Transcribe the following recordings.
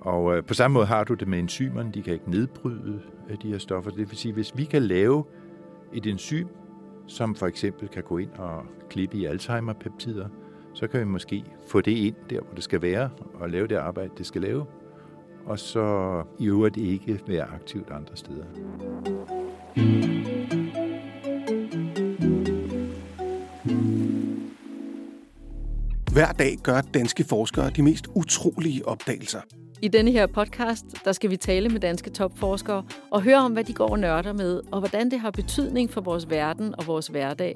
Og øh, på samme måde har du det med enzymerne. De kan ikke nedbryde øh, de her stoffer. Det vil sige, hvis vi kan lave et enzym, som for eksempel kan gå ind og klippe i Alzheimer-peptider, så kan vi måske få det ind der, hvor det skal være, og lave det arbejde, det skal lave, og så i øvrigt ikke være aktivt andre steder. Hver dag gør danske forskere de mest utrolige opdagelser. I denne her podcast, der skal vi tale med danske topforskere og høre om, hvad de går og nørder med, og hvordan det har betydning for vores verden og vores hverdag.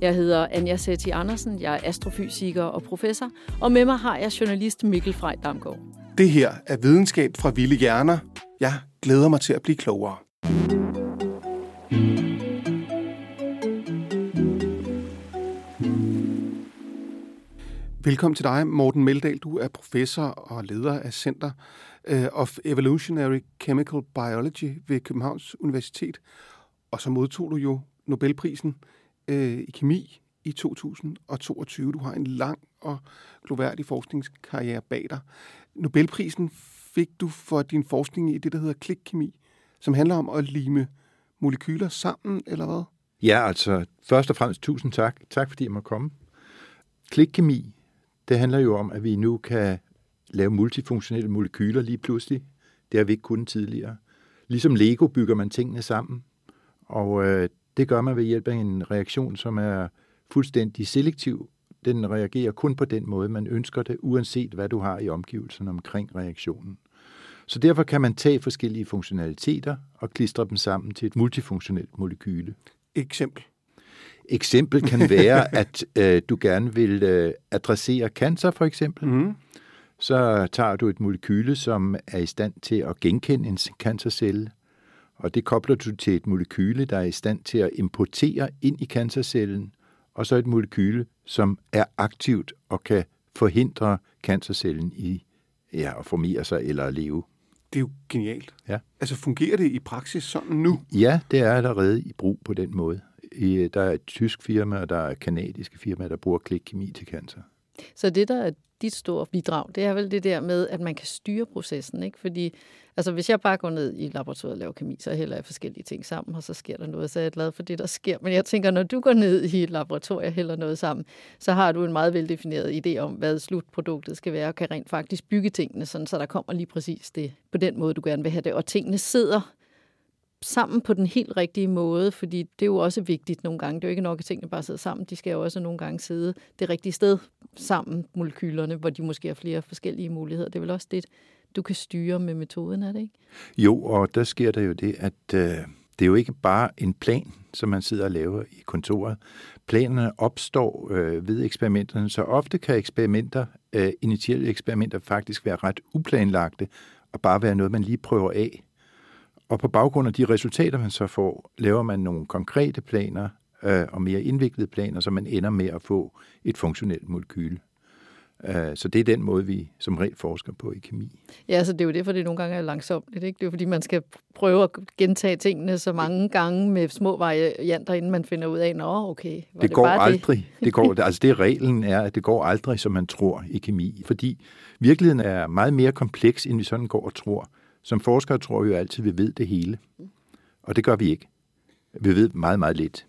Jeg hedder Anja Setti Andersen, jeg er astrofysiker og professor, og med mig har jeg journalist Mikkel Frej Damgaard. Det her er videnskab fra Vilde Hjerner. Jeg glæder mig til at blive klogere. Velkommen til dig, Morten Meldal. Du er professor og leder af Center øh, of Evolutionary Chemical Biology ved Københavns Universitet. Og så modtog du jo Nobelprisen øh, i kemi i 2022. Du har en lang og gloværdig forskningskarriere bag dig. Nobelprisen fik du for din forskning i det, der hedder klikkemi, som handler om at lime molekyler sammen, eller hvad? Ja, altså først og fremmest tusind tak. Tak fordi jeg må komme. Klikkemi, det handler jo om, at vi nu kan lave multifunktionelle molekyler lige pludselig. Det har vi ikke kunnet tidligere. Ligesom Lego bygger man tingene sammen, og øh, det gør man ved hjælp af en reaktion, som er fuldstændig selektiv. Den reagerer kun på den måde, man ønsker det, uanset hvad du har i omgivelserne omkring reaktionen. Så derfor kan man tage forskellige funktionaliteter og klistre dem sammen til et multifunktionelt molekyle. Eksempel. Eksempel kan være, at øh, du gerne vil øh, adressere cancer for eksempel. Mm. Så tager du et molekyle, som er i stand til at genkende en cancercelle, og det kobler du til et molekyle, der er i stand til at importere ind i cancercellen, og så et molekyle, som er aktivt og kan forhindre cancercellen i ja, at formere sig eller at leve. Det er jo genialt. Ja. Altså fungerer det i praksis sådan nu? Ja, det er allerede i brug på den måde. I, der er et tysk firma, og der er kanadiske firmaer, der bruger klikkemi til cancer. Så det, der er dit store bidrag, det er vel det der med, at man kan styre processen, ikke? Fordi, altså hvis jeg bare går ned i laboratoriet og laver kemi, så hælder jeg forskellige ting sammen, og så sker der noget, så er jeg glad for det, der sker. Men jeg tænker, når du går ned i et laboratorium og hælder noget sammen, så har du en meget veldefineret idé om, hvad slutproduktet skal være, og kan rent faktisk bygge tingene, sådan, så der kommer lige præcis det, på den måde, du gerne vil have det. Og tingene sidder sammen på den helt rigtige måde, fordi det er jo også vigtigt nogle gange. Det er jo ikke nok, at tingene bare sidder sammen. De skal jo også nogle gange sidde det rigtige sted sammen, molekylerne, hvor de måske har flere forskellige muligheder. Det er vel også det, du kan styre med metoden, er det ikke? Jo, og der sker der jo det, at øh, det er jo ikke bare en plan, som man sidder og laver i kontoret. Planerne opstår øh, ved eksperimenterne, så ofte kan eksperimenter, øh, initielle eksperimenter faktisk være ret uplanlagte, og bare være noget, man lige prøver af og på baggrund af de resultater, man så får, laver man nogle konkrete planer øh, og mere indviklede planer, så man ender med at få et funktionelt molekyle. Øh, så det er den måde, vi som regel forsker på i kemi. Ja, så det er jo derfor, det nogle gange er langsomt. Ikke? Det er jo fordi, man skal prøve at gentage tingene så mange gange med små varianter, inden man finder ud af, nå okay, var det, det går bare aldrig. Det? det går, altså det reglen er, at det går aldrig, som man tror i kemi. Fordi virkeligheden er meget mere kompleks, end vi sådan går og tror. Som forskere tror vi jo altid, at vi ved det hele. Og det gør vi ikke. Vi ved meget, meget lidt.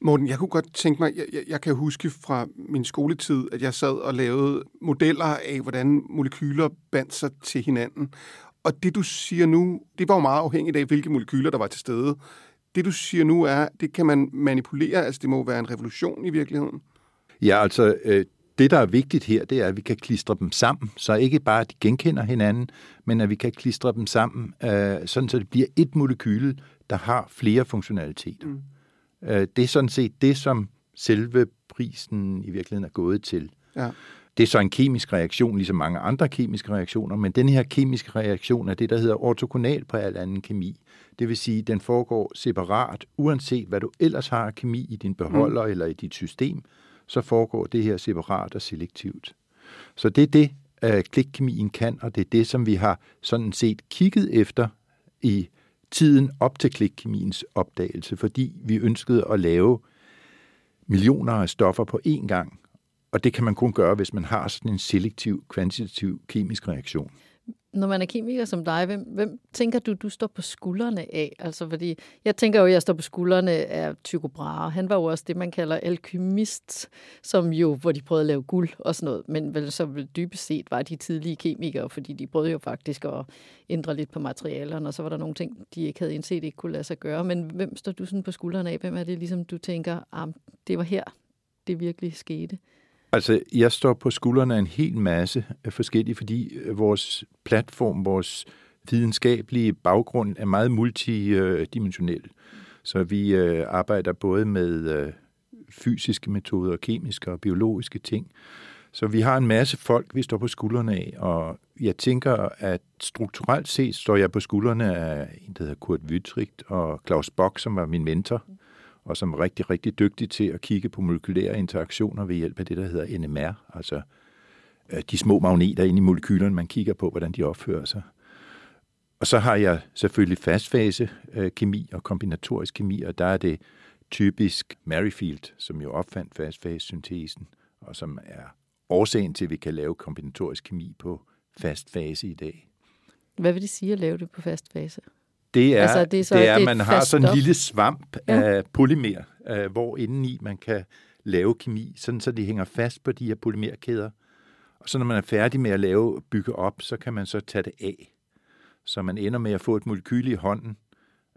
Morten, jeg kunne godt tænke mig, jeg, jeg, jeg kan huske fra min skoletid, at jeg sad og lavede modeller af, hvordan molekyler bandt sig til hinanden. Og det, du siger nu, det var jo meget afhængigt af, hvilke molekyler, der var til stede. Det, du siger nu, er, det kan man manipulere, altså det må være en revolution i virkeligheden. Ja, altså, øh, det, der er vigtigt her, det er, at vi kan klistre dem sammen, så ikke bare, at de genkender hinanden, men at vi kan klistre dem sammen, øh, sådan så det bliver et molekyle, der har flere funktionaliteter. Mm. Øh, det er sådan set det, som selve prisen i virkeligheden er gået til. Ja. Det er så en kemisk reaktion, ligesom mange andre kemiske reaktioner, men den her kemiske reaktion er det, der hedder ortogonal på al anden kemi. Det vil sige, at den foregår separat, uanset hvad du ellers har af kemi i din beholder mm. eller i dit system, så foregår det her separat og selektivt. Så det er det, øh, klikkemien kan, og det er det, som vi har sådan set kigget efter i tiden op til klikkemiens opdagelse, fordi vi ønskede at lave millioner af stoffer på én gang, og det kan man kun gøre, hvis man har sådan en selektiv, kvantitativ kemisk reaktion. Når man er kemiker som dig, hvem, hvem tænker du, du står på skuldrene af? Altså, fordi jeg tænker jo, at jeg står på skuldrene af Tycho Brahe. Han var jo også det, man kalder alkymist, som jo, hvor de prøvede at lave guld og sådan noget. Men vel så vel dybest set var de tidlige kemikere, fordi de prøvede jo faktisk at ændre lidt på materialerne, og så var der nogle ting, de ikke havde indset, ikke kunne lade sig gøre. Men hvem står du sådan på skuldrene af? Hvem er det ligesom, du tænker, ah, det var her, det virkelig skete? Altså, jeg står på skuldrene af en hel masse af forskellige, fordi øh, vores platform, vores videnskabelige baggrund er meget multidimensionel. Så vi øh, arbejder både med øh, fysiske metoder, kemiske og biologiske ting. Så vi har en masse folk, vi står på skuldrene af, og jeg tænker, at strukturelt set står jeg på skuldrene af en, der hedder Kurt Wittrich og Claus Bock, som var min mentor og som er rigtig, rigtig dygtig til at kigge på molekylære interaktioner ved hjælp af det, der hedder NMR, altså øh, de små magneter inde i molekylerne, man kigger på, hvordan de opfører sig. Og så har jeg selvfølgelig fastfase øh, kemi og kombinatorisk kemi, og der er det typisk Merrifield, som jo opfandt fastfase-syntesen, og som er årsagen til, at vi kan lave kombinatorisk kemi på fast fase i dag. Hvad vil det sige at lave det på fast fase? Det er, altså, det er, så, det er det man har sådan en lille svamp ja. af polymer, uh, hvor indeni man kan lave kemi, sådan så de hænger fast på de her polymerkæder. Og så når man er færdig med at lave bygge op, så kan man så tage det af. Så man ender med at få et molekyl i hånden,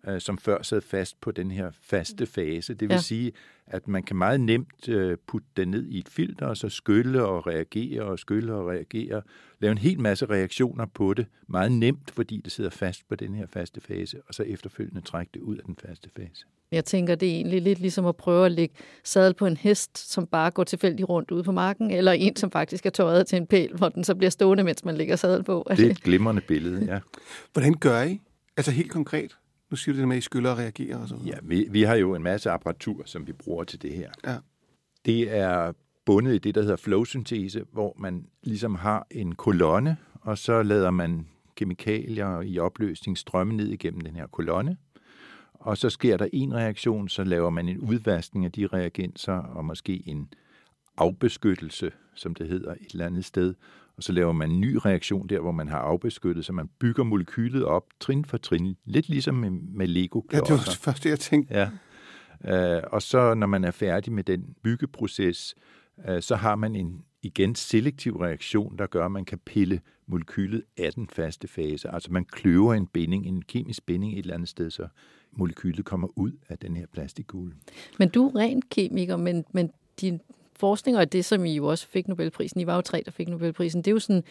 uh, som før sad fast på den her faste fase. Det vil ja. sige, at man kan meget nemt uh, putte den ned i et filter, og så skylle og reagere og skylle og reagere. Lave en hel masse reaktioner på det. Meget nemt, fordi det sidder fast på den her faste fase, og så efterfølgende trække det ud af den faste fase. Jeg tænker, det er egentlig lidt ligesom at prøve at lægge sadel på en hest, som bare går tilfældigt rundt ude på marken, eller en, som faktisk er tøjet til en pæl, hvor den så bliver stående, mens man lægger sadel på. Det er et glimrende billede, ja. Hvordan gør I? Altså helt konkret? Nu siger du det med, at I skyller og reagerer og sådan Ja, vi, vi har jo en masse apparatur, som vi bruger til det her. Ja. Det er bundet i det, der hedder flowsyntese, hvor man ligesom har en kolonne, og så lader man kemikalier i opløsning strømme ned igennem den her kolonne. Og så sker der en reaktion, så laver man en udvaskning af de reagenser, og måske en afbeskyttelse, som det hedder, et eller andet sted og så laver man en ny reaktion der, hvor man har afbeskyttet, så man bygger molekylet op trin for trin, lidt ligesom med, med lego Ja, det var det første, jeg tænkte. Ja. Uh, og så når man er færdig med den byggeproces, uh, så har man en igen selektiv reaktion, der gør, at man kan pille molekylet af den faste fase. Altså man kløver en binding, en kemisk binding et eller andet sted, så molekylet kommer ud af den her plastikkugle. Men du er ren kemiker, men, men din forskning, og det, som I jo også fik Nobelprisen, I var jo tre, der fik Nobelprisen, det er jo sådan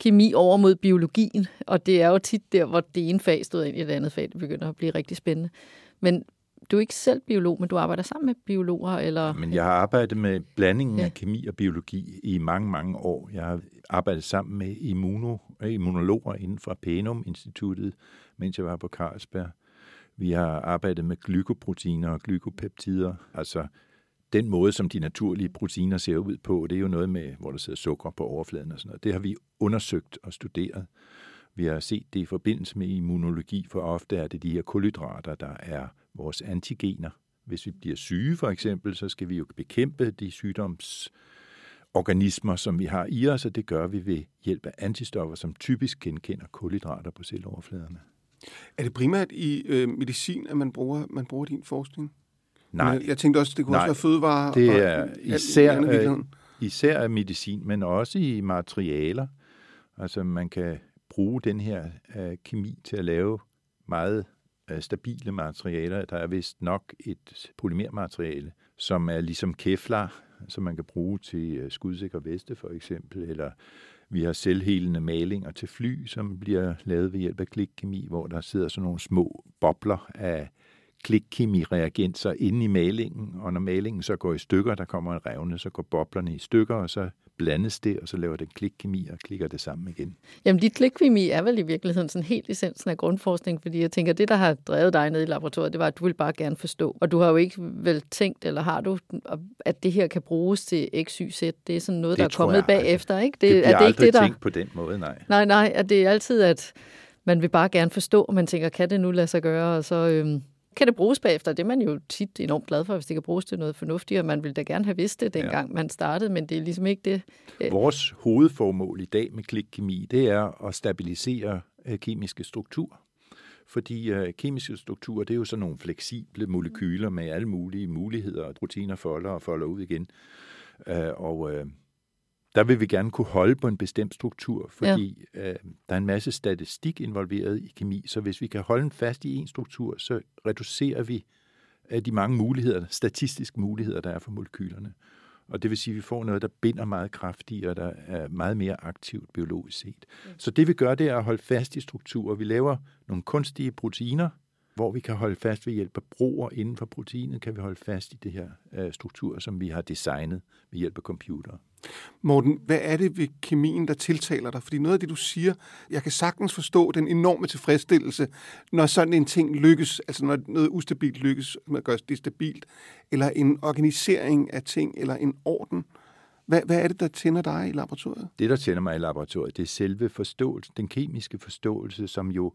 kemi over mod biologien, og det er jo tit der, hvor det ene fag stod ind i det andet fag, det begynder at blive rigtig spændende. Men du er ikke selv biolog, men du arbejder sammen med biologer, eller? Men jeg har arbejdet med blandingen ja. af kemi og biologi i mange, mange år. Jeg har arbejdet sammen med immuno, immunologer inden for Penum Instituttet, mens jeg var på Carlsberg. Vi har arbejdet med glykoproteiner og glykopeptider, altså den måde, som de naturlige proteiner ser ud på, det er jo noget med, hvor der sidder sukker på overfladen og sådan noget. Det har vi undersøgt og studeret. Vi har set det i forbindelse med immunologi, for ofte er det de her kulhydrater, der er vores antigener. Hvis vi bliver syge for eksempel, så skal vi jo bekæmpe de sygdomsorganismer, som vi har i os, og det gør vi ved hjælp af antistoffer, som typisk genkender kulhydrater på celloverfladerne. Er det primært i øh, medicin, at man bruger, man bruger din forskning? Nej. Men jeg tænkte også, det kunne Nej, også være fødevarer. Det er og især, øh, især medicin, men også i materialer. Altså man kan bruge den her uh, kemi til at lave meget uh, stabile materialer. Der er vist nok et polymermateriale, som er ligesom kevlar, som man kan bruge til uh, skudsikre veste for eksempel, eller vi har selvhelende malinger til fly, som bliver lavet ved hjælp af klikkemi, hvor der sidder sådan nogle små bobler af klikkemi-reagenser inde i malingen, og når malingen så går i stykker, der kommer en revne, så går boblerne i stykker, og så blandes det, og så laver det klikkemi og klikker det sammen igen. Jamen, dit klikkemi er vel i virkeligheden sådan helt essensen af grundforskning, fordi jeg tænker, det, der har drevet dig ned i laboratoriet, det var, at du vil bare gerne forstå. Og du har jo ikke vel tænkt, eller har du, at det her kan bruges til x, y, z? Det er sådan noget, det der er kommet bagefter, ikke? Det, det er det ikke det, der... tænkt på den måde, nej. Nej, nej, at det er altid, at man vil bare gerne forstå, og man tænker, kan det nu lade sig gøre? Og så, øhm, kan det bruges bagefter. Det er man jo tit enormt glad for, hvis det kan bruges til noget fornuftigt, og man ville da gerne have vidst det, dengang ja. man startede, men det er ligesom ikke det. Øh. Vores hovedformål i dag med klikkemi, det er at stabilisere øh, kemiske strukturer. Fordi øh, kemiske strukturer, det er jo sådan nogle fleksible molekyler med alle mulige muligheder, proteiner folder og folder ud igen. Øh, og øh, der vil vi gerne kunne holde på en bestemt struktur, fordi ja. øh, der er en masse statistik involveret i kemi, så hvis vi kan holde fast i en struktur, så reducerer vi øh, de mange muligheder, statistiske muligheder, der er for molekylerne. Og det vil sige, at vi får noget, der binder meget kraftigere, der er meget mere aktivt biologisk set. Så det vi gør, det er at holde fast i strukturer. Vi laver nogle kunstige proteiner, hvor vi kan holde fast ved hjælp af broer inden for proteinet, kan vi holde fast i det her øh, struktur, som vi har designet ved hjælp af computer. Morten, hvad er det ved kemien, der tiltaler dig? Fordi noget af det, du siger, jeg kan sagtens forstå den enorme tilfredsstillelse, når sådan en ting lykkes, altså når noget ustabilt lykkes, man gør det stabilt, eller en organisering af ting, eller en orden. Hvad, hvad er det, der tænder dig i laboratoriet? Det, der tænder mig i laboratoriet, det er selve forståelsen, den kemiske forståelse, som jo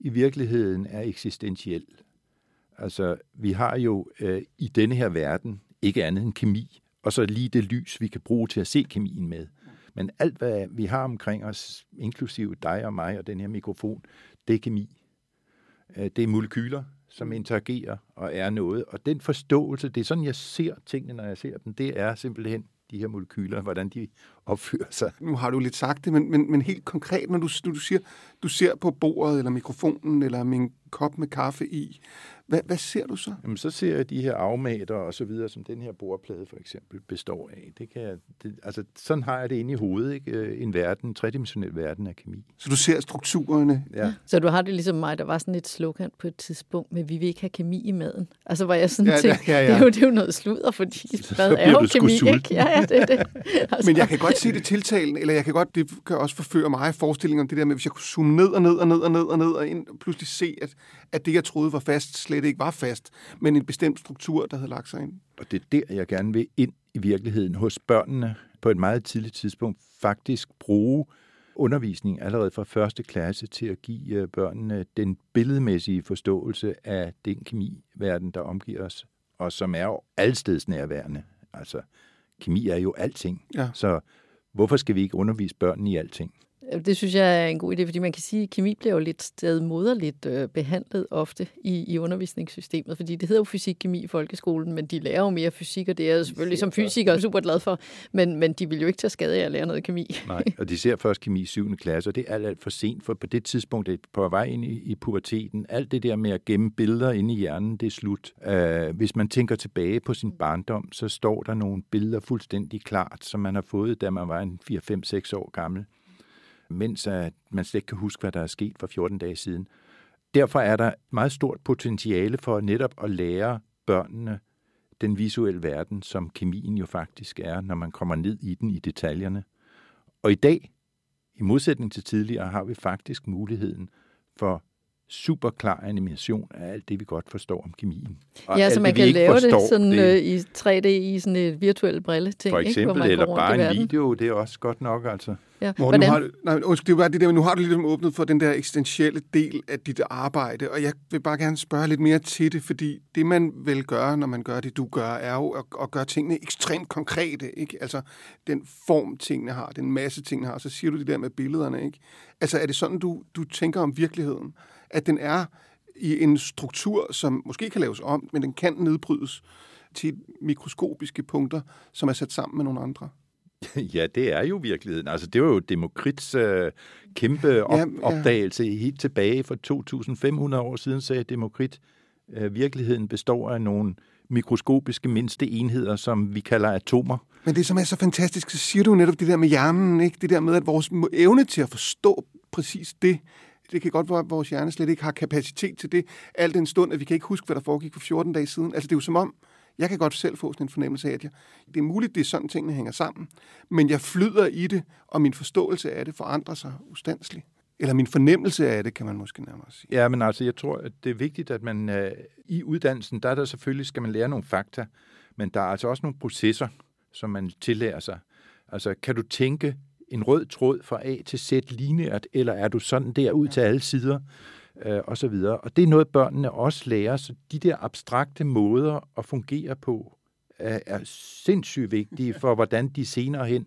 i virkeligheden er eksistentiel. Altså, vi har jo øh, i denne her verden ikke andet end kemi, og så lige det lys, vi kan bruge til at se kemien med. Men alt, hvad vi har omkring os, inklusive dig og mig og den her mikrofon, det er kemi. Øh, det er molekyler, som interagerer og er noget. Og den forståelse, det er sådan, jeg ser tingene, når jeg ser dem, det er simpelthen de her molekyler, hvordan de opfører sig. Nu har du lidt sagt det, men, men, men helt konkret, når du, du siger, du ser på bordet, eller mikrofonen, eller min kop med kaffe i, hvad, hvad ser du så? Jamen, så ser jeg de her afmater og så videre, som den her bordplade for eksempel består af. Det kan jeg, det, altså, sådan har jeg det inde i hovedet, ikke? Øh, en verden, en tredimensionel verden af kemi. Så du ser strukturerne? Ja. Så du har det ligesom mig, der var sådan et slogan på et tidspunkt med, vi vil ikke have kemi i maden. Altså, hvor jeg sådan ja, tænkte, ja, ja, ja. Det, er jo, det er jo noget sludder, fordi mad er jo kemi, ikke? Ja, ja, det er det. Altså. Men jeg kan godt se det tiltalen, eller jeg kan godt, det kan også forføre mig forestillingen om det der med, hvis jeg kunne zoome ned og ned og ned og ned og ned og ind, og pludselig se, at, at det, jeg troede var fast, slet ikke var fast, men en bestemt struktur, der havde lagt sig ind. Og det er der, jeg gerne vil ind i virkeligheden hos børnene på et meget tidligt tidspunkt faktisk bruge undervisning allerede fra første klasse til at give øh, børnene den billedmæssige forståelse af den kemiverden, der omgiver os, og som er allesteds nærværende. Altså, kemi er jo alting. Ja. Så hvorfor skal vi ikke undervise børnene i alting? Det synes jeg er en god idé, fordi man kan sige, at kemi bliver jo lidt stedmoderligt øh, behandlet ofte i, i undervisningssystemet, fordi det hedder jo fysik-kemi i folkeskolen, men de lærer jo mere fysik, og det er jeg selvfølgelig som fysiker super glad for, men, men de vil jo ikke tage skade af at lære noget kemi. Nej, og de ser først kemi i 7. klasse, og det er alt, alt for sent, for på det tidspunkt det er på vej ind i, i puberteten. Alt det der med at gemme billeder inde i hjernen, det er slut. Uh, hvis man tænker tilbage på sin barndom, så står der nogle billeder fuldstændig klart, som man har fået, da man var en 4-5-6 år gammel mens at man slet ikke kan huske, hvad der er sket for 14 dage siden. Derfor er der meget stort potentiale for netop at lære børnene den visuelle verden, som kemien jo faktisk er, når man kommer ned i den i detaljerne. Og i dag, i modsætning til tidligere, har vi faktisk muligheden for super klar animation af alt det, vi godt forstår om kemien. Og ja, så man det, kan lave det sådan det, øh, i 3D i sådan et virtuelt brille ting. For eksempel, ikke, hvor man eller bare en video, det er også godt nok, altså. Ja. Nu har, nej, undskyld, det er bare det der, men nu har du ligesom åbnet for den der eksistentielle del af dit arbejde, og jeg vil bare gerne spørge lidt mere til det, fordi det, man vil gøre, når man gør det, du gør, er jo at, at gøre tingene ekstremt konkrete, ikke? Altså, den form, tingene har, den masse, tingene har, så siger du det der med billederne, ikke? Altså, er det sådan, du, du tænker om virkeligheden? At den er i en struktur, som måske kan laves om, men den kan nedbrydes til mikroskopiske punkter, som er sat sammen med nogle andre? Ja, det er jo virkeligheden. Altså, det var jo Demokrits øh, kæmpe op- ja, ja. opdagelse helt tilbage for 2500 år siden, sagde Demokrit. Øh, virkeligheden består af nogle mikroskopiske mindste enheder, som vi kalder atomer. Men det, som er så fantastisk, så siger du netop det der med hjernen, ikke? det der med, at vores evne til at forstå præcis det, det kan godt være, at vores hjerne slet ikke har kapacitet til det, al den stund, at vi kan ikke huske, hvad der foregik for 14 dage siden. Altså, det er jo som om, jeg kan godt selv få sådan en fornemmelse af, at jeg, det er muligt, det er sådan, tingene hænger sammen, men jeg flyder i det, og min forståelse af det forandrer sig ustandsligt. Eller min fornemmelse af det, kan man måske nærmere sige. Ja, men altså, jeg tror, at det er vigtigt, at man øh, i uddannelsen, der er der selvfølgelig, skal man lære nogle fakta, men der er altså også nogle processer, som man tillærer sig. Altså, kan du tænke en rød tråd fra A til Z lineært, eller er du sådan der ud til alle sider? øh, og så videre. Og det er noget, børnene også lærer, så de der abstrakte måder at fungere på, er, er sindssygt vigtige for, hvordan de senere hen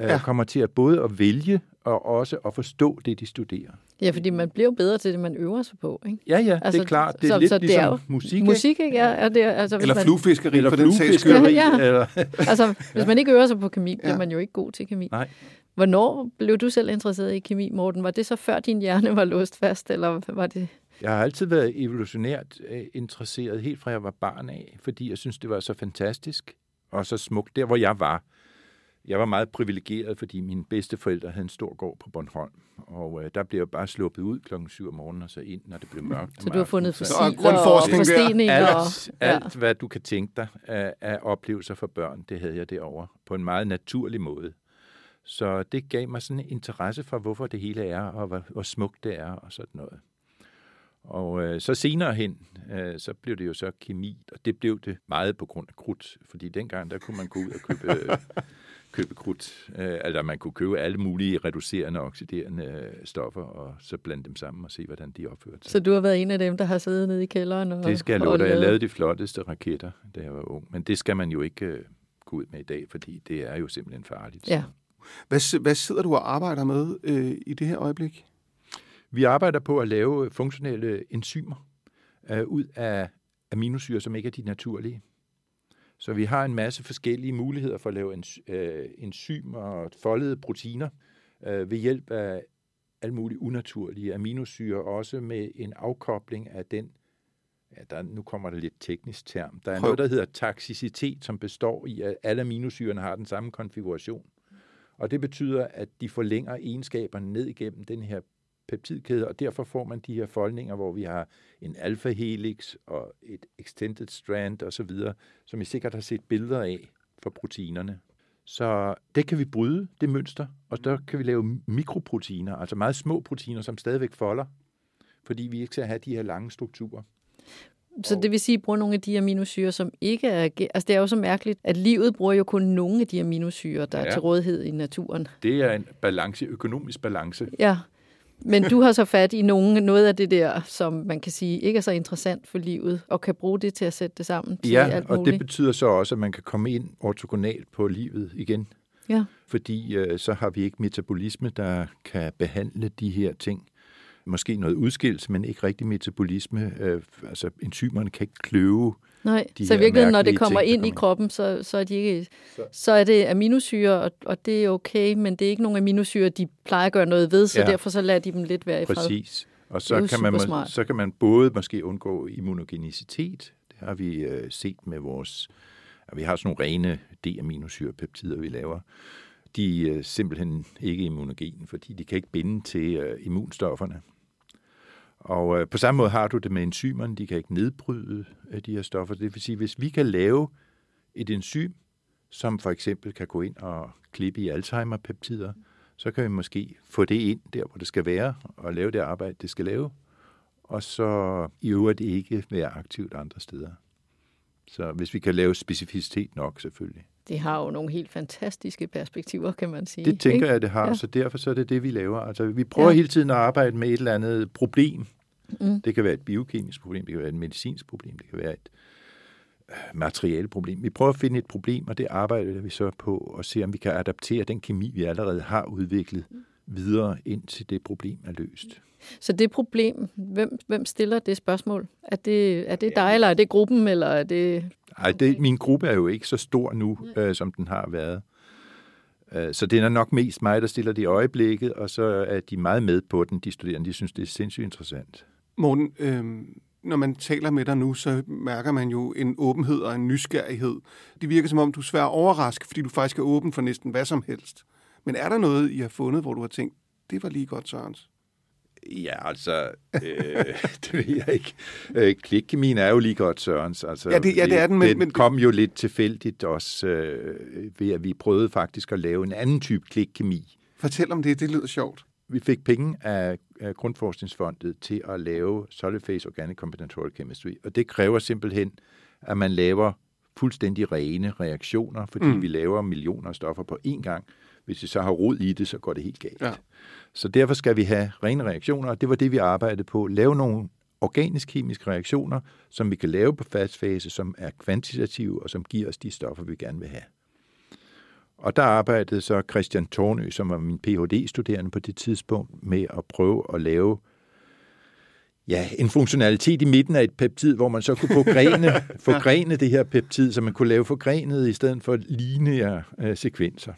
øh, ja. kommer til at både at vælge og også at forstå det, de studerer. Ja, fordi man bliver bedre til det, man øver sig på. Ikke? Ja, ja, altså, det er klart. Det er så, lidt så det ligesom er jo musik, musik, ikke? Ja, er det, altså, eller man, fluefiskeri, eller for den sags skyld. Ja, ja. Eller, altså, hvis man ikke øver sig på kemi, bliver ja. man jo ikke god til kemi. Nej. Hvornår blev du selv interesseret i kemi, Morten? Var det så før din hjerne var låst fast, eller var det... Jeg har altid været evolutionært øh, interesseret, helt fra jeg var barn af, fordi jeg synes, det var så fantastisk og så smukt. Der, hvor jeg var, jeg var meget privilegeret, fordi mine bedsteforældre havde en stor gård på Bornholm. Og øh, der blev jeg bare sluppet ud klokken 7 om morgenen og så ind, når det blev mørkt. Så du har fundet fossiler og forsteninger? Alt, og, alt, hvad du kan tænke dig af, af oplevelser for børn, det havde jeg derovre på en meget naturlig måde. Så det gav mig sådan en interesse for, hvorfor det hele er, og hvor, hvor smukt det er, og sådan noget. Og øh, så senere hen, øh, så blev det jo så kemi, og det blev det meget på grund af krudt, fordi dengang, der kunne man gå ud og købe, øh, købe krudt, øh, altså man kunne købe alle mulige reducerende og oxiderende øh, stoffer, og så blande dem sammen og se, hvordan de opførte sig. Så du har været en af dem, der har siddet nede i kælderen? Og, det skal jeg love dig. Jeg lavede de flotteste raketter, da jeg var ung, men det skal man jo ikke øh, gå ud med i dag, fordi det er jo simpelthen farligt. Ja. Hvad, hvad sidder du og arbejder med øh, i det her øjeblik? Vi arbejder på at lave funktionelle enzymer øh, ud af aminosyre, som ikke er de naturlige. Så vi har en masse forskellige muligheder for at lave ens, øh, enzymer og foldede proteiner øh, ved hjælp af alle mulige unaturlige aminosyre, også med en afkobling af den, ja, der, nu kommer der lidt teknisk term, der er Prøv. noget, der hedder taxicitet, som består i, at alle aminosyrene har den samme konfiguration. Og det betyder, at de forlænger egenskaberne ned igennem den her peptidkæde, og derfor får man de her foldninger, hvor vi har en alfa-helix og et extended strand osv., som I sikkert har set billeder af for proteinerne. Så det kan vi bryde, det mønster, og der kan vi lave mikroproteiner, altså meget små proteiner, som stadigvæk folder, fordi vi ikke skal have de her lange strukturer. Så det vil sige, at bruge nogle af de aminosyre, som ikke er... Altså det er jo så mærkeligt, at livet bruger jo kun nogle af de aminosyre, der ja. er til rådighed i naturen. Det er en balance, økonomisk balance. Ja, men du har så fat i nogen, noget af det der, som man kan sige ikke er så interessant for livet, og kan bruge det til at sætte det sammen til ja, alt muligt. og det betyder så også, at man kan komme ind ortogonalt på livet igen. Ja. Fordi øh, så har vi ikke metabolisme, der kan behandle de her ting. Måske noget udskillelse, men ikke rigtig metabolisme. Øh, altså enzymerne kan ikke kløve Nej, så i virkeligheden, når det kommer ting, ind kommer. i kroppen, så, så, er de ikke, så. så er det aminosyre, og, og det er okay, men det er ikke nogen aminosyre, de plejer at gøre noget ved, så ja. derfor så lader de dem lidt være i fred. Præcis. Og så kan, man, så kan man både måske undgå immunogenicitet, det har vi øh, set med vores, at vi har sådan nogle rene D-aminosyrepeptider, vi laver. De er simpelthen ikke immunogene, fordi de kan ikke binde til øh, immunstofferne. Og øh, på samme måde har du det med enzymerne, de kan ikke nedbryde de her stoffer. Det vil sige, hvis vi kan lave et enzym, som for eksempel kan gå ind og klippe i Alzheimer-peptider, så kan vi måske få det ind der, hvor det skal være, og lave det arbejde, det skal lave, og så i øvrigt ikke være aktivt andre steder. Så hvis vi kan lave specificitet nok, selvfølgelig. Det har jo nogle helt fantastiske perspektiver, kan man sige. Det tænker ikke? jeg, det har, ja. så derfor så er det det, vi laver. Altså, vi prøver ja. hele tiden at arbejde med et eller andet problem. Mm. Det kan være et biokemisk problem, det kan være et medicinsk problem, det kan være et øh, materialeproblem. Vi prøver at finde et problem, og det arbejder vi så på og se, om vi kan adaptere den kemi, vi allerede har udviklet, videre indtil det problem er løst. Så det problem, hvem, hvem stiller det spørgsmål? Er det, er det dig, eller er det gruppen, eller er det... Nej, det, min gruppe er jo ikke så stor nu, øh, som den har været. Øh, så det er nok mest mig, der stiller det i øjeblikket, og så er de meget med på den, de studerende. De synes, det er sindssygt interessant. Morten, øh, når man taler med dig nu, så mærker man jo en åbenhed og en nysgerrighed. Det virker som om, du er svær overrasket, fordi du faktisk er åben for næsten hvad som helst. Men er der noget, I har fundet, hvor du har tænkt, det var lige godt, Sørens? Ja, altså, øh, det ved jeg ikke. Øh, Klikkemin er jo lige godt Sørens. Altså, ja, det, ja, det er den. Men, den men... kom jo lidt tilfældigt også øh, ved, at vi prøvede faktisk at lave en anden type klikkemi. Fortæl om det, det lyder sjovt. Vi fik penge af, af Grundforskningsfondet til at lave solid phase organic combinatorial chemistry, og det kræver simpelthen, at man laver fuldstændig rene reaktioner, fordi mm. vi laver millioner af stoffer på én gang, Hvis det så har rod i det, så går det helt galt. Ja. Så derfor skal vi have rene reaktioner, og det var det, vi arbejdede på. Lave nogle organisk-kemiske reaktioner, som vi kan lave på fast fase, som er kvantitative og som giver os de stoffer, vi gerne vil have. Og der arbejdede så Christian Tornø, som var min Ph.D.-studerende på det tidspunkt, med at prøve at lave ja, en funktionalitet i midten af et peptid, hvor man så kunne forgrene, forgrene det her peptid, så man kunne lave forgrenet i stedet for lineære øh, sekvenser.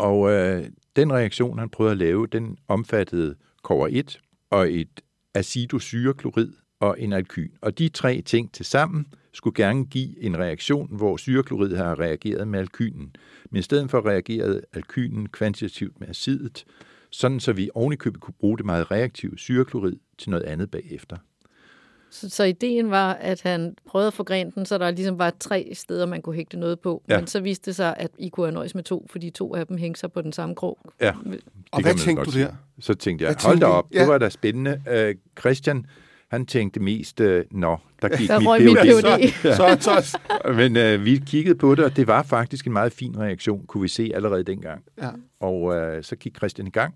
Og øh, den reaktion, han prøvede at lave, den omfattede kover 1 og et acidosyreklorid og en alkyn. Og de tre ting til sammen skulle gerne give en reaktion, hvor syreklorid har reageret med alkynen. Men i stedet for reagerede alkynen kvantitativt med acidet, sådan så vi ovenikøbet kunne bruge det meget reaktive syreklorid til noget andet bagefter. Så, så ideen var, at han prøvede at forgrene den, så der ligesom var tre steder, man kunne hægte noget på. Ja. Men så viste det sig, at I kunne have nøjes med to, fordi to af dem hængte sig på den samme krog. Ja, Og hvad tænkte du der? Så tænkte jeg, hold da op, Ja. det var da spændende. Uh, Christian, han tænkte mest, uh, nå, der gik Der mit røg mit PhD. PhD. Så, så, så, Men uh, vi kiggede på det, og det var faktisk en meget fin reaktion, kunne vi se allerede dengang. ja. Og uh, så gik Christian i gang,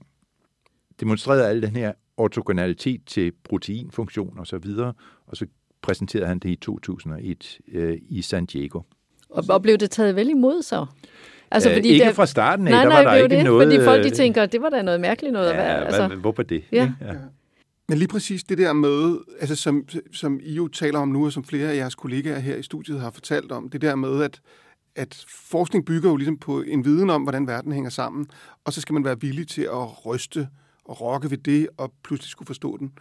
demonstrerede al den her ortogonalitet til proteinfunktion og så videre, og så præsenterede han det i 2001 uh, i San Diego. Og, og blev det taget vel imod så? Altså, Uh, ikke der- fra starten af, Nej, der nej, var der det er jo ikke det, noget... fordi folk de øh, tænker, det var da noget mærkeligt noget. at være, Ja, altså, hvad, hvorfor det? Ja. ja. Men lige præcis det der med, altså som, som I jo taler om nu, og som flere af jeres kollegaer her i studiet har fortalt om, det der med, at, at forskning bygger jo ligesom på en viden om, hvordan verden hænger sammen, og så skal man være villig til at ryste og rokke ved det, og pludselig skulle forstå den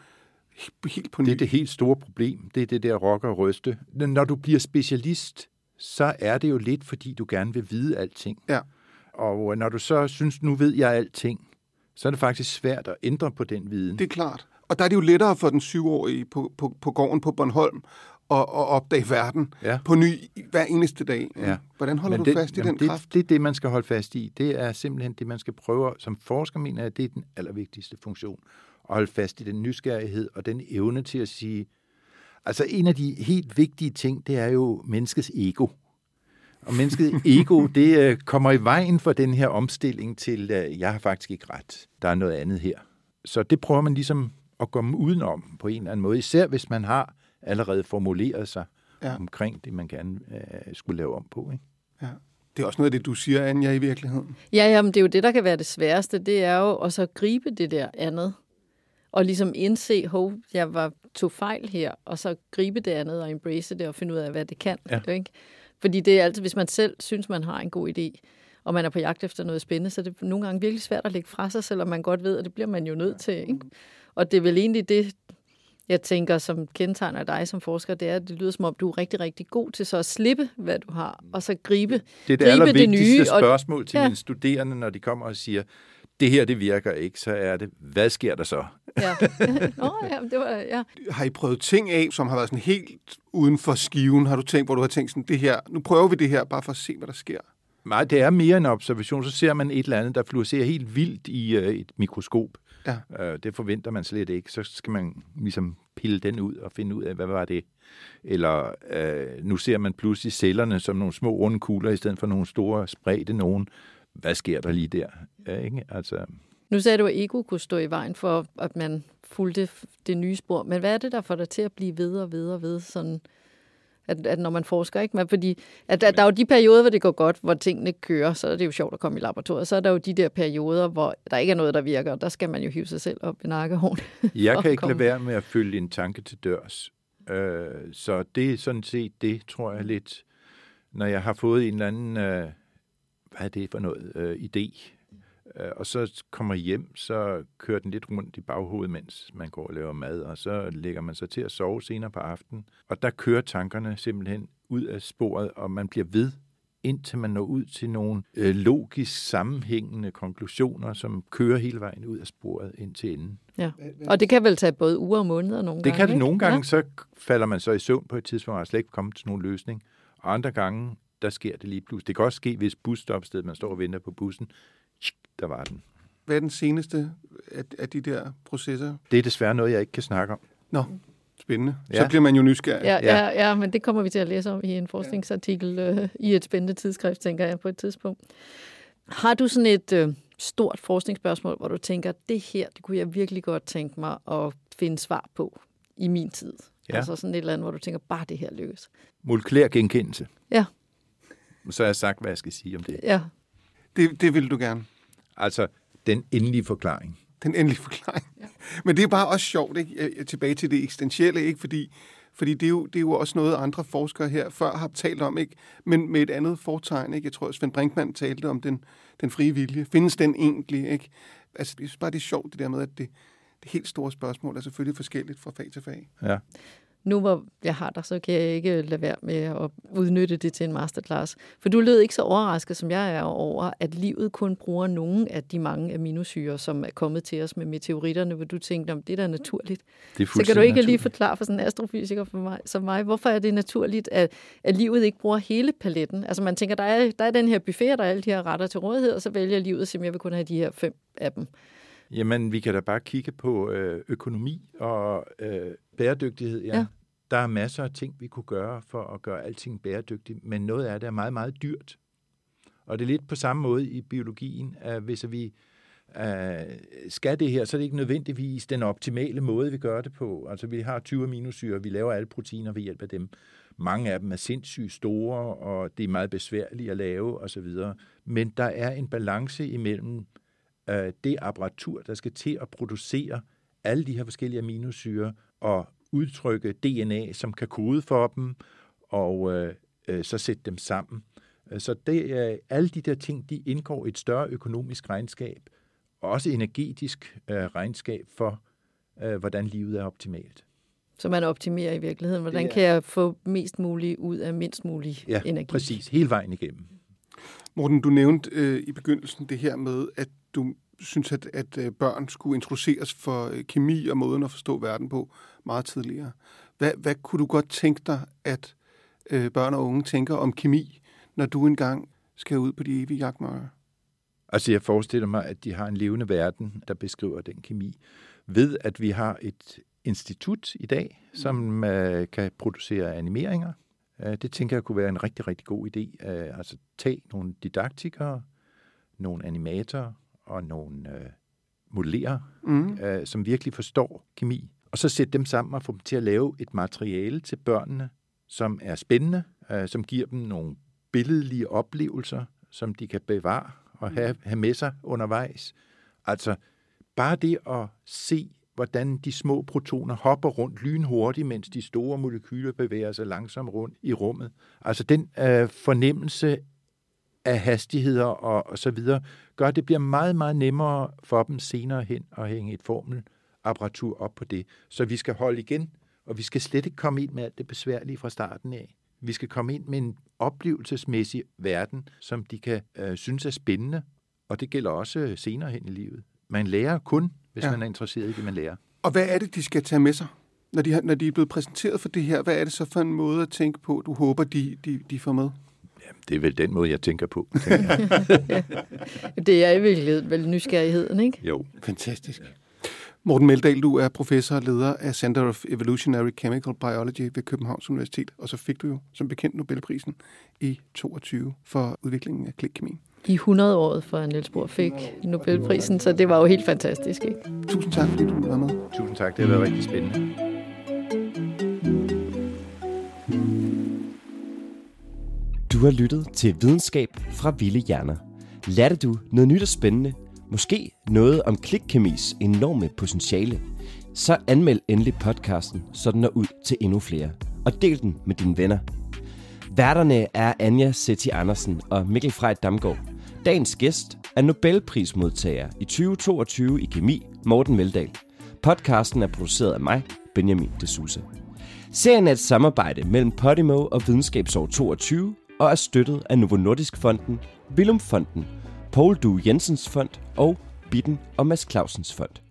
he- helt på ny. Det er det helt store problem. Det er det der rock og ryste. Når du bliver specialist, så er det jo lidt, fordi du gerne vil vide alting. Ja. Og når du så synes, nu ved jeg alting, så er det faktisk svært at ændre på den viden. Det er klart. Og der er det jo lettere for den syvårige på, på, på gården på Bornholm at, at opdage verden Ja. på ny hver eneste dag. Ja. Hvordan holder Men du fast i den det, kraft? Det er det, man skal holde fast i. Det er simpelthen det, man skal prøve. Som forsker mener jeg, det er den allervigtigste funktion. At holde fast i den nysgerrighed og den evne til at sige... Altså en af de helt vigtige ting, det er jo menneskets ego. Og menneskets ego, det øh, kommer i vejen for den her omstilling til, øh, jeg har faktisk ikke ret. Der er noget andet her. Så det prøver man ligesom at komme udenom på en eller anden måde. Især hvis man har allerede formuleret sig Ja. omkring det, man gerne øh, skulle lave om på. Ikke? Ja. Det er også noget af det, du siger, Anja, i virkeligheden. Ja, jamen, det er jo det, der kan være det sværeste. Det er jo at så gribe det der andet. Og ligesom indse, hov, jeg var, tog fejl her. Og så gribe det andet og embrace det og finde ud af, hvad det kan. Ja. Ikke? Fordi det er altid, hvis man selv synes, man har en god idé, og man er på jagt efter noget spændende, så er det nogle gange virkelig svært at lægge fra sig, selvom man godt ved, at det bliver man jo nødt til. Ikke? Og det er vel egentlig det, jeg tænker, som kendetegner dig som forsker, det er, at det lyder som om, du er rigtig, rigtig god til så at slippe, hvad du har, og så gribe, Det er det gribe allervigtigste nye. Og, spørgsmål til Ja. ja. mine studerende, når de kommer og siger, det her det virker ikke, så er det, hvad sker der så? ja. Nå, ja, det var, ja. Har I prøvet ting af, som har været sådan helt uden for skiven? Har du tænkt, hvor du har tænkt sådan, det her, nu prøver vi det her, bare for at se, hvad der sker? Nej, det er mere en observation. Så ser man et eller andet, der fluorescerer helt vildt i øh, et mikroskop. Ja. Øh, det forventer man slet ikke. Så skal man ligesom pille den ud og finde ud af, hvad var det? Eller øh, nu ser man pludselig cellerne som nogle små runde kugler, i stedet for nogle store spredte nogen. Hvad sker der lige der? Ja, ikke? Altså, Nu sagde du, at ego kunne stå i vejen for, at man fulgte det nye spor. Men hvad er det, der får dig til at blive ved og ved og ved? Sådan, at, at når man forsker, ikke? Men fordi at, at der er jo de perioder, hvor det går godt, hvor tingene kører, så er det jo sjovt at komme i laboratoriet. Så er der jo de der perioder, hvor der ikke er noget, der virker, og der skal man jo hive sig selv op i nakkehåren. Jeg kan ikke komme- lade være med at følge en tanke til dørs. Øh, så det er sådan set det, tror jeg lidt, når jeg har fået en eller anden, øh, hvad er det for noget, øh, idé, og så kommer hjem, så kører den lidt rundt i baghovedet, mens man går og laver mad, og så lægger man sig til at sove senere på aftenen, og der kører tankerne simpelthen ud af sporet, og man bliver ved indtil man når ud til nogle øh, logisk sammenhængende konklusioner, som kører hele vejen ud af sporet ind til enden. Ja. Og det kan vel tage både uger og måneder nogle Det gange, kan det ikke? nogle gange, så falder man så i søvn på et tidspunkt, og slet ikke kommet til nogen løsning. Og andre gange, der sker det lige pludselig. Det kan også ske, hvis busstopstedet, man står og venter på bussen, der var den. Hvad er den seneste af, af de der processer? Det er desværre noget, jeg ikke kan snakke om. Nå, spændende. Ja. Så bliver man jo nysgerrig. Ja, Ja. ja, ja, men det kommer vi til at læse om i en forskningsartikel øh, i et spændende tidsskrift, tænker jeg, på et tidspunkt. Har du sådan et, øh, stort forskningsspørgsmål, hvor du tænker, det her, det kunne jeg virkelig godt tænke mig at finde svar på i min tid? Ja. Altså sådan et eller andet, hvor du tænker, bare det her lykkes. Molekylær genkendelse. Ja. Så har jeg sagt, hvad jeg skal sige om det. Ja. Det, det vil du gerne. Altså, den endelige forklaring. Den endelige forklaring. Ja. Men det er bare også sjovt, ikke? tilbage til det eksistentielle, ikke? fordi fordi det er, jo, det er jo også noget, andre forskere her før har talt om, ikke? men med et andet fortegn. Ikke? Jeg tror, Svend Brinkmann talte om den, den frie vilje. Findes den egentlig? Ikke? Altså, jeg synes bare, det er sjovt, det der med, at det, det helt store spørgsmål er selvfølgelig forskelligt fra fag til fag. Ja nu hvor jeg har dig, så kan jeg ikke lade være med at udnytte det til en masterclass. For du lød ikke så overrasket, som jeg er over, at livet kun bruger nogle af de mange aminosyre, som er kommet til os med meteoritterne, hvor du tænkte, om det er da naturligt. Det er så kan du ikke naturligt. lige forklare for sådan en astrofysiker for mig, som mig, hvorfor er det naturligt, at, at livet ikke bruger hele paletten? Altså man tænker, der er, der er den her buffet, der er alle de her retter til rådighed, og så vælger livet at jeg vil kun have de her fem af dem. Jamen, vi kan da bare kigge på øh, økonomi og øh, bæredygtighed. Ja. ja. Der er masser af ting, vi kunne gøre for at gøre alting bæredygtigt, men noget af det er meget, meget dyrt. Og det er lidt på samme måde i biologien, at hvis vi uh, skal det her, så er det ikke nødvendigvis den optimale måde, vi gør det på. Altså vi har 20 aminosyre, vi laver alle proteiner ved hjælp af dem. Mange af dem er sindssygt store, og det er meget besværligt at lave osv. Men der er en balance imellem uh, det apparatur, der skal til at producere alle de her forskellige aminosyre, og udtrykke DNA, som kan kode for dem, og øh, øh, så sætte dem sammen. Så det, øh, alle de der ting, de indgår i et større økonomisk regnskab, og også energetisk øh, regnskab for, øh, hvordan livet er optimalt. Så man optimerer i virkeligheden. Hvordan kan jeg få mest muligt ud af mindst mulig ja, energi? præcis. Hele vejen igennem. Morten, du nævnte øh, i begyndelsen det her med, at du synes, at, at øh, børn skulle introduceres for øh, kemi og måden at forstå verden på meget tidligere. Hvad, hvad kunne du godt tænke dig, at øh, børn og unge tænker om kemi, når du engang skal ud på de evige jagtmarker? Altså jeg forestiller mig, at de har en levende verden, der beskriver den kemi. Ved at vi har et institut i dag, som uh, kan producere animeringer. Uh, det tænker jeg kunne være en rigtig, rigtig god idé. Uh, altså tage nogle didaktikere, nogle animatorer og nogle uh, modellerer, mm. som virkelig forstår kemi, og så sætte dem sammen og få dem til at lave et materiale til børnene, som er spændende, øh, som giver dem nogle billedlige oplevelser, som de kan bevare og have, have med sig undervejs. Altså, bare det at se, hvordan de små protoner hopper rundt lynhurtigt, mens de store molekyler bevæger sig langsomt rundt i rummet. Altså den øh, fornemmelse af hastigheder og, og så videre, gør, at det bliver meget, meget nemmere for dem senere hen at hænge et formelapparatur op på det. Så vi skal holde igen, og vi skal slet ikke komme ind med alt det besværlige fra starten af. Vi skal komme ind med en oplevelsesmæssig verden, som de kan øh, synes er spændende, og det gælder også senere hen i livet. Man lærer kun, hvis ja. man er interesseret i det, man lærer. Og hvad er det, de skal tage med sig? Når de, har, når de er blevet præsenteret for det her, hvad er det så for en måde at tænke på, du håber, de, de, de får med? Jamen, det er vel den måde, jeg tænker på. Tænker det er i virkeligheden vel nysgerrigheden, ikke? Jo. Fantastisk. Morten Meldal, du er professor og leder af Center of Evolutionary Chemical Biology ved Københavns Universitet, og så fik du jo som bekendt Nobelprisen i 22 for udviklingen af klikkemi. I 100-året for Niels Bohr fik Nobelprisen, så det var jo helt fantastisk. Ikke? Tusind tak, fordi du var med. Tusind tak, det har været rigtig spændende. Du har lyttet til Videnskab fra Ville Hjerner. Lærte du noget nyt og spændende Måske noget om klikkemis enorme potentiale. Så anmeld endelig podcasten, så den når ud til endnu flere. Og del den med dine venner. Værterne er Anja Setti Andersen og Mikkel Frey Damgaard. Dagens gæst er Nobelprismodtager i 2022 i kemi, Morten Veldal. Podcasten er produceret af mig, Benjamin de Sousa. Serien er et samarbejde mellem Podimo og Videnskabsår 22 og er støttet af Novo Nordisk Fonden, Willum Fonden Poul Du Jensens Fond og Bitten og Mads Clausens Fond.